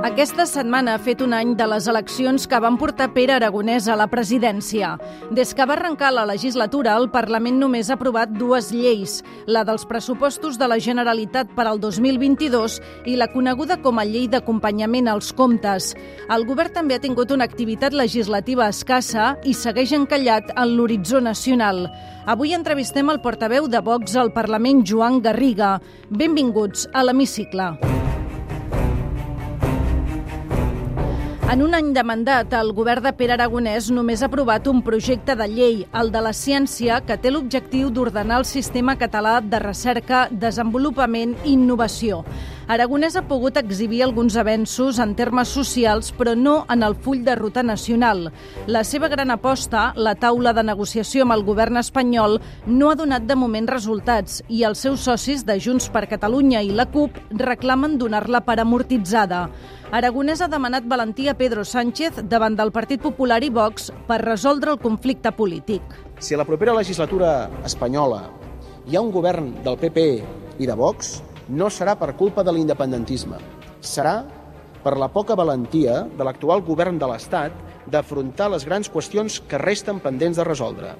Aquesta setmana ha fet un any de les eleccions que van portar Pere Aragonès a la presidència. Des que va arrencar la legislatura, el Parlament només ha aprovat dues lleis, la dels pressupostos de la Generalitat per al 2022 i la coneguda com a llei d'acompanyament als comptes. El govern també ha tingut una activitat legislativa escassa i segueix encallat en l'horitzó nacional. Avui entrevistem el portaveu de Vox al Parlament, Joan Garriga. Benvinguts a l'Hemicicle. En un any de mandat, el govern de Pere Aragonès només ha aprovat un projecte de llei, el de la ciència, que té l'objectiu d'ordenar el sistema català de recerca, desenvolupament i innovació. Aragonès ha pogut exhibir alguns avenços en termes socials, però no en el full de ruta nacional. La seva gran aposta, la taula de negociació amb el govern espanyol, no ha donat de moment resultats i els seus socis de Junts per Catalunya i la CUP reclamen donar-la per amortitzada. Aragonès ha demanat valentia a Pedro Sánchez davant del Partit Popular i Vox per resoldre el conflicte polític. Si a la propera legislatura espanyola hi ha un govern del PP i de Vox, no serà per culpa de l'independentisme. Serà per la poca valentia de l'actual govern de l'Estat d'afrontar les grans qüestions que resten pendents de resoldre.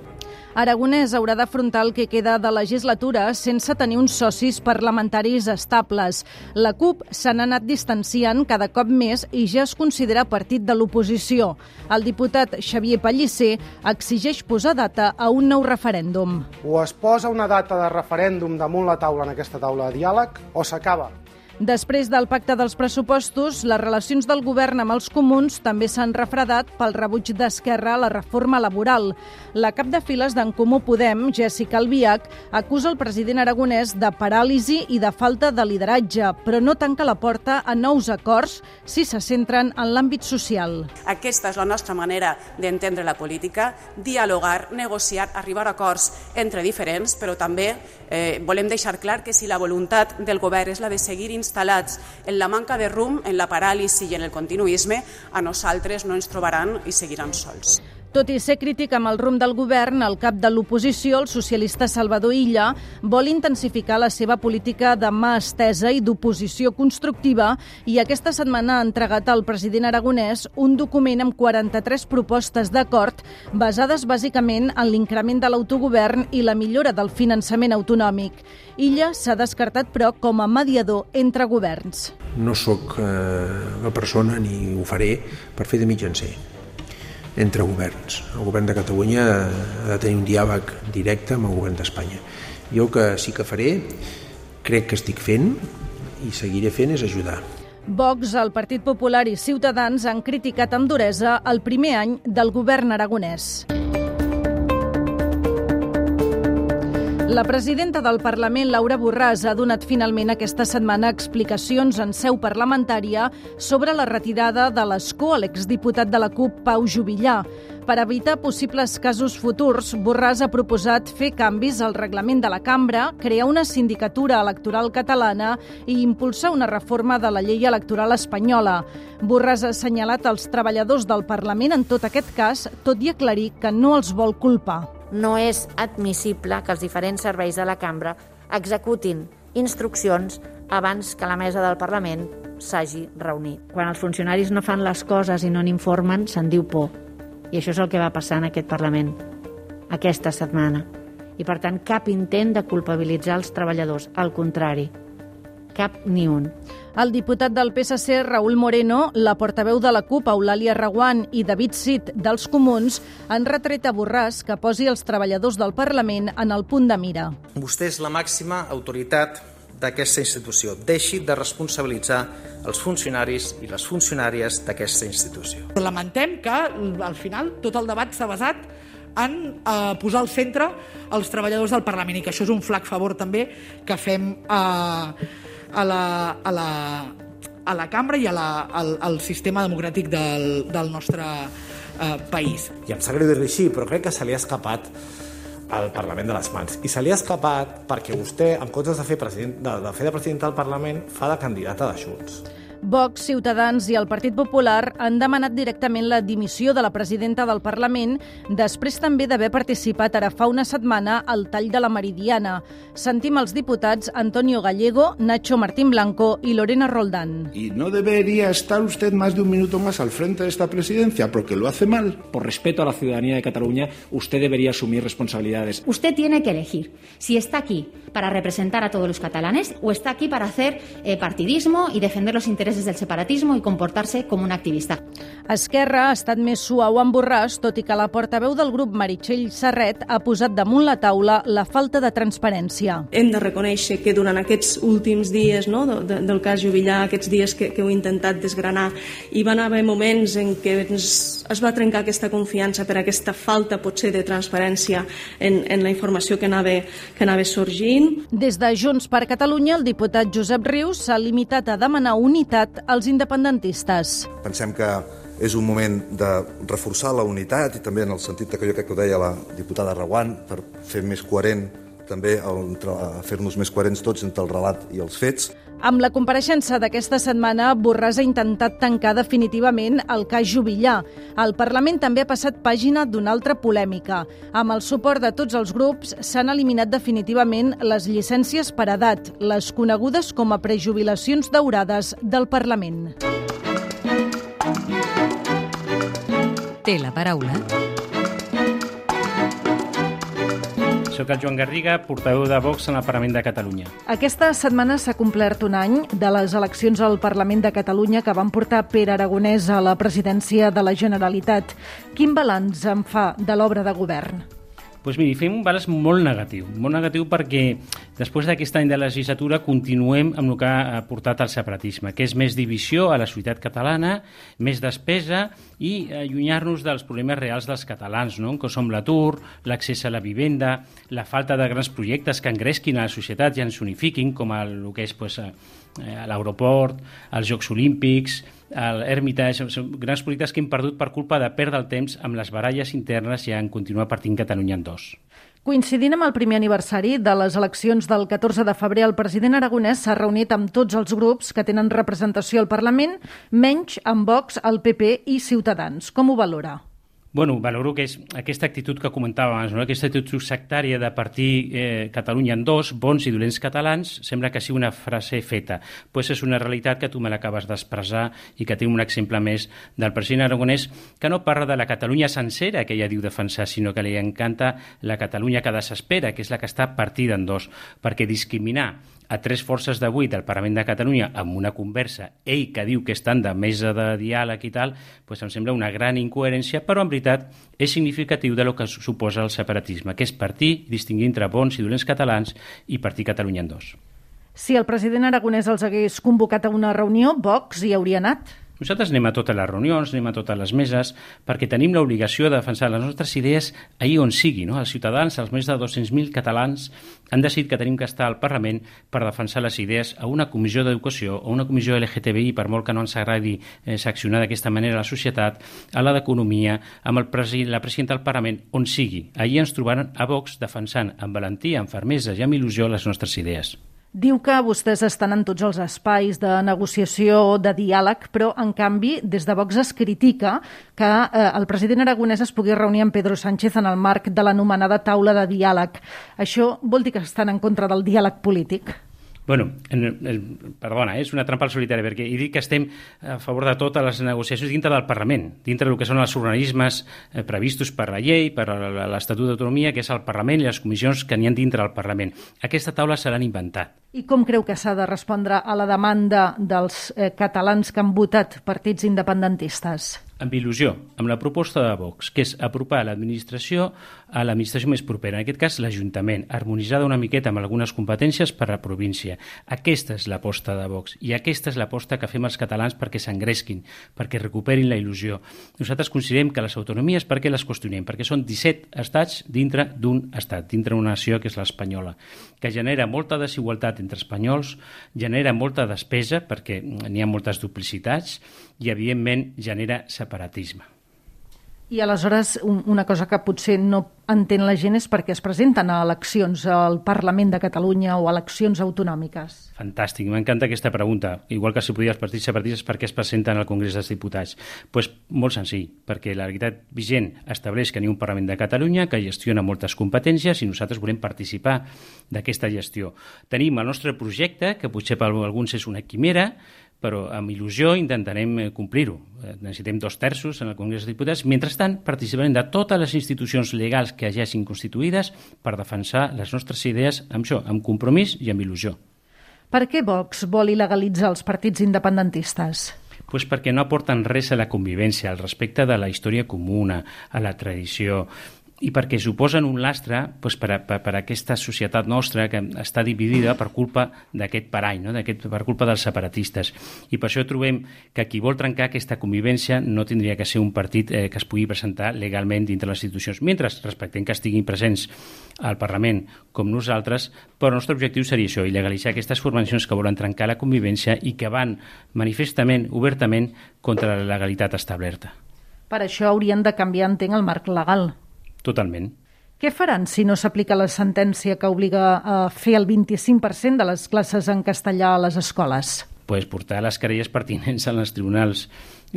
Aragonès haurà d'afrontar el que queda de legislatura sense tenir uns socis parlamentaris estables. La CUP se n'ha anat distanciant cada cop més i ja es considera partit de l'oposició. El diputat Xavier Pellicer exigeix posar data a un nou referèndum. O es posa una data de referèndum damunt la taula en aquesta taula de diàleg o s'acaba. Després del pacte dels pressupostos, les relacions del govern amb els comuns també s'han refredat pel rebuig d'Esquerra a la reforma laboral. La cap de files d'en Comú Podem, Jessica Albiach, acusa el president aragonès de paràlisi i de falta de lideratge, però no tanca la porta a nous acords si se centren en l'àmbit social. Aquesta és la nostra manera d'entendre la política, dialogar, negociar, arribar a acords entre diferents, però també eh, volem deixar clar que si la voluntat del govern és la de seguir instal·lats en la manca de rumb, en la paràlisi i en el continuisme, a nosaltres no ens trobaran i seguiran sols. Tot i ser crític amb el rumb del govern, el cap de l'oposició, el socialista Salvador Illa, vol intensificar la seva política de mà estesa i d'oposició constructiva i aquesta setmana ha entregat al president aragonès un document amb 43 propostes d'acord basades bàsicament en l'increment de l'autogovern i la millora del finançament autonòmic. Illa s'ha descartat, però, com a mediador entre governs. No sóc eh, la persona, ni ho faré, per fer de mitjancer entre governs. El govern de Catalunya ha de tenir un diàleg directe amb el govern d'Espanya. Jo que sí que faré, crec que estic fent i seguiré fent és ajudar. Vox, el Partit Popular i Ciutadans han criticat amb duresa el primer any del govern aragonès. La presidenta del Parlament, Laura Borràs, ha donat finalment aquesta setmana explicacions en seu parlamentària sobre la retirada de l'escó a l'exdiputat de la CUP, Pau Jubillà. Per evitar possibles casos futurs, Borràs ha proposat fer canvis al reglament de la cambra, crear una sindicatura electoral catalana i impulsar una reforma de la llei electoral espanyola. Borràs ha assenyalat els treballadors del Parlament en tot aquest cas, tot i aclarir que no els vol culpar no és admissible que els diferents serveis de la cambra executin instruccions abans que la mesa del Parlament s'hagi reunit. Quan els funcionaris no fan les coses i no n'informen, se'n diu por. I això és el que va passar en aquest Parlament aquesta setmana. I, per tant, cap intent de culpabilitzar els treballadors. Al contrari, cap ni un. El diputat del PSC, Raül Moreno, la portaveu de la CUP, Eulàlia Reguant i David Cid, dels Comuns, han retret a Borràs que posi els treballadors del Parlament en el punt de mira. Vostè és la màxima autoritat d'aquesta institució. Deixi de responsabilitzar els funcionaris i les funcionàries d'aquesta institució. Lamentem que al final tot el debat s'ha basat en eh, posar al centre els treballadors del Parlament i que això és un flac favor també que fem eh, a la, a la, a la cambra i a la, al, al sistema democràtic del, del nostre eh, país. I em sap greu dir-li així, però crec que se li ha escapat al Parlament de les mans. I se li ha escapat perquè vostè, en comptes de fer, president, de, de fer de president del Parlament, fa de candidata de Junts. Vox, Ciutadans i el Partit Popular han demanat directament la dimissió de la presidenta del Parlament després també d'haver participat ara fa una setmana al tall de la Meridiana. Sentim els diputats Antonio Gallego, Nacho Martín Blanco i Lorena Roldán. Y no debería estar usted más de un minuto más al frente de esta presidencia porque lo hace mal. Por respeto a la ciudadanía de Cataluña, usted debería asumir responsabilidades. Usted tiene que elegir si está aquí para representar a todos los catalanes o está aquí para hacer eh, partidismo y defender los intereses del separatismo y comportarse como un activista. Esquerra ha estat més suau en Borràs, tot i que la portaveu del grup Meritxell Serret ha posat damunt la taula la falta de transparència. Hem de reconèixer que durant aquests últims dies no, de, del cas Jubillar, aquests dies que, que heu intentat desgranar, hi van haver moments en què ens, es va trencar aquesta confiança per aquesta falta potser de transparència en, en la informació que anava, que anava sorgint. Des de Junts per Catalunya, el diputat Josep Rius s'ha limitat a demanar unitat als independentistes. Pensem que és un moment de reforçar la unitat i també en el sentit que jo crec que ho deia la diputada Reguant per fer més coherent també fer-nos més coherents tots entre el relat i els fets. Amb la compareixença d'aquesta setmana, Borràs ha intentat tancar definitivament el cas Jubillar. El Parlament també ha passat pàgina d'una altra polèmica. Amb el suport de tots els grups, s'han eliminat definitivament les llicències per edat, les conegudes com a prejubilacions daurades del Parlament. Té la paraula. Soc el Joan Garriga, portaveu de Vox en el Parlament de Catalunya. Aquesta setmana s'ha complert un any de les eleccions al Parlament de Catalunya que van portar Pere Aragonès a la presidència de la Generalitat. Quin balanç en fa de l'obra de govern? Doncs miri, fem un balanç molt negatiu, molt negatiu perquè després d'aquest any de legislatura continuem amb el que ha portat el separatisme, que és més divisió a la societat catalana, més despesa i allunyar-nos dels problemes reals dels catalans, no? com som l'atur, l'accés a la vivenda, la falta de grans projectes que engresquin a la societat i ens unifiquin, com el, el que és pues, l'aeroport, els Jocs Olímpics, l'Hermitage, són grans projectes que hem perdut per culpa de perdre el temps amb les baralles internes i en continuar partint Catalunya en dos. Coincidint amb el primer aniversari de les eleccions del 14 de febrer, el president aragonès s'ha reunit amb tots els grups que tenen representació al Parlament, menys amb Vox, el PP i Ciutadans. Com ho valora? Bueno, valoro que és aquesta actitud que comentava abans, no? aquesta actitud sectària de partir eh, Catalunya en dos, bons i dolents catalans, sembla que sigui una frase feta. Pues és una realitat que tu me l'acabes d'expressar i que tinc un exemple més del president aragonès que no parla de la Catalunya sencera que ella diu defensar, sinó que li encanta la Catalunya que desespera, que és la que està partida en dos, perquè discriminar a tres forces de vuit del Parlament de Catalunya amb una conversa, ell que diu que estan de mesa de diàleg i tal, doncs em sembla una gran incoherència, però en veritat és significatiu de lo que suposa el separatisme, que és partir, distingir entre bons i dolents catalans i partir Catalunya en dos. Si el president Aragonès els hagués convocat a una reunió, Vox hi hauria anat? Nosaltres anem a totes les reunions, anem a totes les meses, perquè tenim l'obligació de defensar les nostres idees ahir on sigui. No? Els ciutadans, els més de 200.000 catalans, han decidit que tenim que estar al Parlament per defensar les idees a una comissió d'educació o una comissió LGTBI, per molt que no ens agradi eh, seccionar d'aquesta manera la societat, a la d'Economia, amb el presi la presidenta del Parlament, on sigui. Ahir ens trobaran a Vox defensant amb valentia, amb fermesa i amb il·lusió les nostres idees. Diu que vostès estan en tots els espais de negociació, de diàleg, però, en canvi, des de Vox es critica que eh, el president aragonès es pugui reunir amb Pedro Sánchez en el marc de l'anomenada taula de diàleg. Això vol dir que estan en contra del diàleg polític? Bueno, en, en, perdona, eh, és una trampa al solitari, perquè he dit que estem a favor de totes les negociacions dintre del Parlament, dintre del que són els organismes eh, previstos per la llei, per l'Estatut d'Autonomia, que és el Parlament i les comissions que n'hi ha dintre del Parlament. Aquesta taula se l'han inventat. I com creu que s'ha de respondre a la demanda dels eh, catalans que han votat partits independentistes? Amb il·lusió, amb la proposta de Vox, que és apropar l'administració a l'administració més propera, en aquest cas l'Ajuntament, harmonitzada una miqueta amb algunes competències per a la província. Aquesta és l'aposta de Vox i aquesta és l'aposta que fem els catalans perquè s'engresquin, perquè recuperin la il·lusió. Nosaltres considerem que les autonomies, per què les qüestionem? Perquè són 17 estats dintre d'un estat, dintre d'una nació que és l'espanyola, que genera molta desigualtat entre espanyols, genera molta despesa perquè n'hi ha moltes duplicitats i, evidentment, genera separatisme. I aleshores, un, una cosa que potser no entén la gent és perquè es presenten a eleccions al Parlament de Catalunya o a eleccions autonòmiques. Fantàstic, m'encanta aquesta pregunta. Igual que si podia els partits separatistes, per què es presenten al Congrés dels Diputats? pues molt senzill, perquè la realitat vigent estableix que hi ha un Parlament de Catalunya que gestiona moltes competències i nosaltres volem participar d'aquesta gestió. Tenim el nostre projecte, que potser per alguns és una quimera, però amb il·lusió intentarem eh, complir-ho. Eh, necessitem dos terços en el Congrés dels Diputats. Mentrestant, participarem de totes les institucions legals que ja hagin constituïdes per defensar les nostres idees amb això, amb compromís i amb il·lusió. Per què Vox vol il·legalitzar els partits independentistes? Pues perquè no aporten res a la convivència, al respecte de la història comuna, a la tradició, i perquè suposen un lastre doncs, per, a, per, per a aquesta societat nostra que està dividida per culpa d'aquest parany, no? per culpa dels separatistes. I per això trobem que qui vol trencar aquesta convivència no tindria que ser un partit eh, que es pugui presentar legalment dintre les institucions, mentre respectem que estiguin presents al Parlament com nosaltres, però el nostre objectiu seria això, il·legalitzar aquestes formacions que volen trencar la convivència i que van manifestament, obertament, contra la legalitat establerta. Per això haurien de canviar, entenc, el marc legal. Totalment. Què faran si no s'aplica la sentència que obliga a fer el 25% de les classes en castellà a les escoles? pues, portar les querelles pertinents als tribunals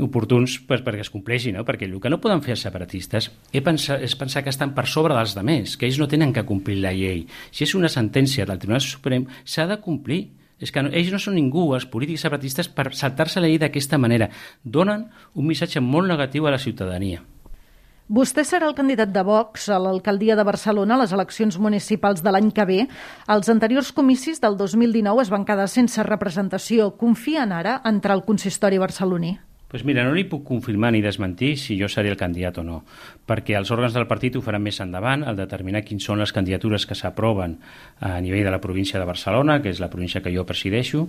oportuns pues, perquè es compleixi, no? perquè el que no poden fer els separatistes és pensar, és pensar que estan per sobre dels demés, que ells no tenen que complir la llei. Si és una sentència del Tribunal Suprem, s'ha de complir. És que no, ells no són ningú, els polítics separatistes, per saltar-se la llei d'aquesta manera. Donen un missatge molt negatiu a la ciutadania. Vostè serà el candidat de Vox a l'alcaldia de Barcelona a les eleccions municipals de l'any que ve. Els anteriors comicis del 2019 es van quedar sense representació. Confien ara entrar al consistori barceloní? Pues mira, no li puc confirmar ni desmentir si jo seré el candidat o no, perquè els òrgans del partit ho faran més endavant al determinar quins són les candidatures que s'aproven a nivell de la província de Barcelona, que és la província que jo presideixo,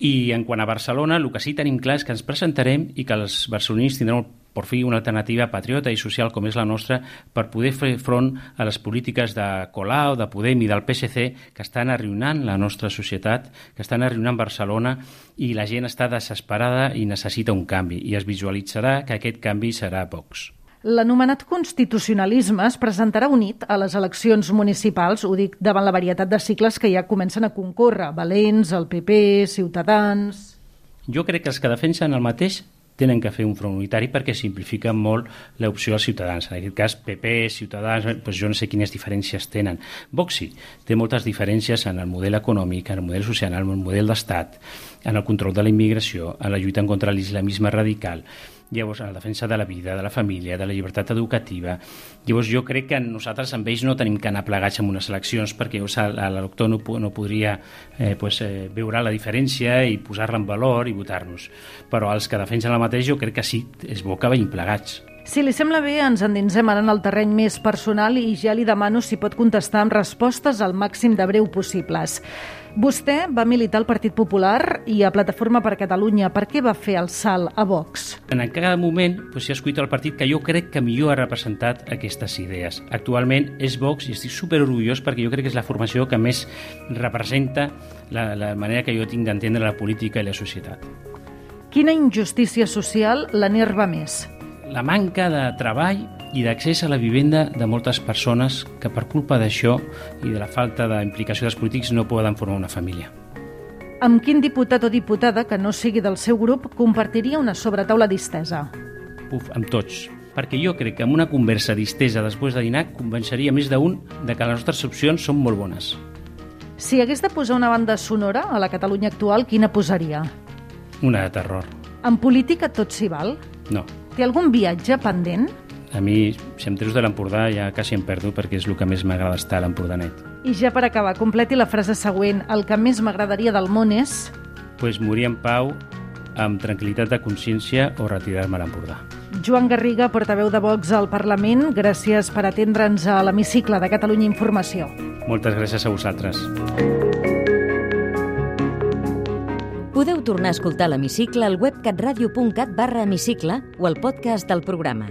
i en quant a Barcelona, el que sí tenim clar és que ens presentarem i que els barcelonins tindran per fi una alternativa patriota i social com és la nostra per poder fer front a les polítiques de Colau, de Podem i del PSC que estan arruïnant la nostra societat, que estan arruïnant Barcelona i la gent està desesperada i necessita un canvi i es visualitzarà que aquest canvi serà Vox. L'anomenat constitucionalisme es presentarà unit a les eleccions municipals, ho dic davant la varietat de cicles que ja comencen a concórrer, Valents, el PP, Ciutadans... Jo crec que els que defensen el mateix tenen que fer un front unitari perquè simplifica molt l'opció als ciutadans. En aquest cas, PP, Ciutadans, doncs jo no sé quines diferències tenen. Vox sí, té moltes diferències en el model econòmic, en el model social, en el model d'estat, en el control de la immigració, en la lluita contra l'islamisme radical llavors en la defensa de la vida, de la família, de la llibertat educativa. Llavors jo crec que nosaltres amb ells no tenim que anar plegats en unes eleccions perquè l'elector no, no podria eh, pues, eh, veure la diferència i posar-la en valor i votar-nos. Però els que defensen el mateix jo crec que sí, és bo que vegin plegats. Si li sembla bé, ens endinsem ara en el terreny més personal i ja li demano si pot contestar amb respostes al màxim de breu possibles. Vostè va militar al Partit Popular i a Plataforma per Catalunya. Per què va fer el salt a Vox? En cada moment doncs, s'ha escollit el partit que jo crec que millor ha representat aquestes idees. Actualment és Vox i estic super orgullós perquè jo crec que és la formació que més representa la, la manera que jo tinc d'entendre la política i la societat. Quina injustícia social l'enerva més? la manca de treball i d'accés a la vivenda de moltes persones que per culpa d'això i de la falta d'implicació dels polítics no poden formar una família. Amb quin diputat o diputada que no sigui del seu grup compartiria una sobretaula distesa? Uf, amb tots, perquè jo crec que amb una conversa distesa després de dinar convenceria més d'un de que les nostres opcions són molt bones. Si hagués de posar una banda sonora a la Catalunya actual, quina posaria? Una de terror. En política tot s'hi val? No. Té algun viatge pendent? A mi, si em treus de l'Empordà, ja quasi em perdo perquè és el que més m'agrada estar a l'Empordanet. I ja per acabar, completi la frase següent. El que més m'agradaria del món és... Pues morir en pau, amb tranquil·litat de consciència o retirar-me a l'Empordà. Joan Garriga, portaveu de Vox al Parlament, gràcies per atendre'ns a l'hemicicle de Catalunya Informació. Moltes gràcies a vosaltres. Podeu tornar a escoltar l'hemicicle al web catradio.cat barra hemicicle o al podcast del programa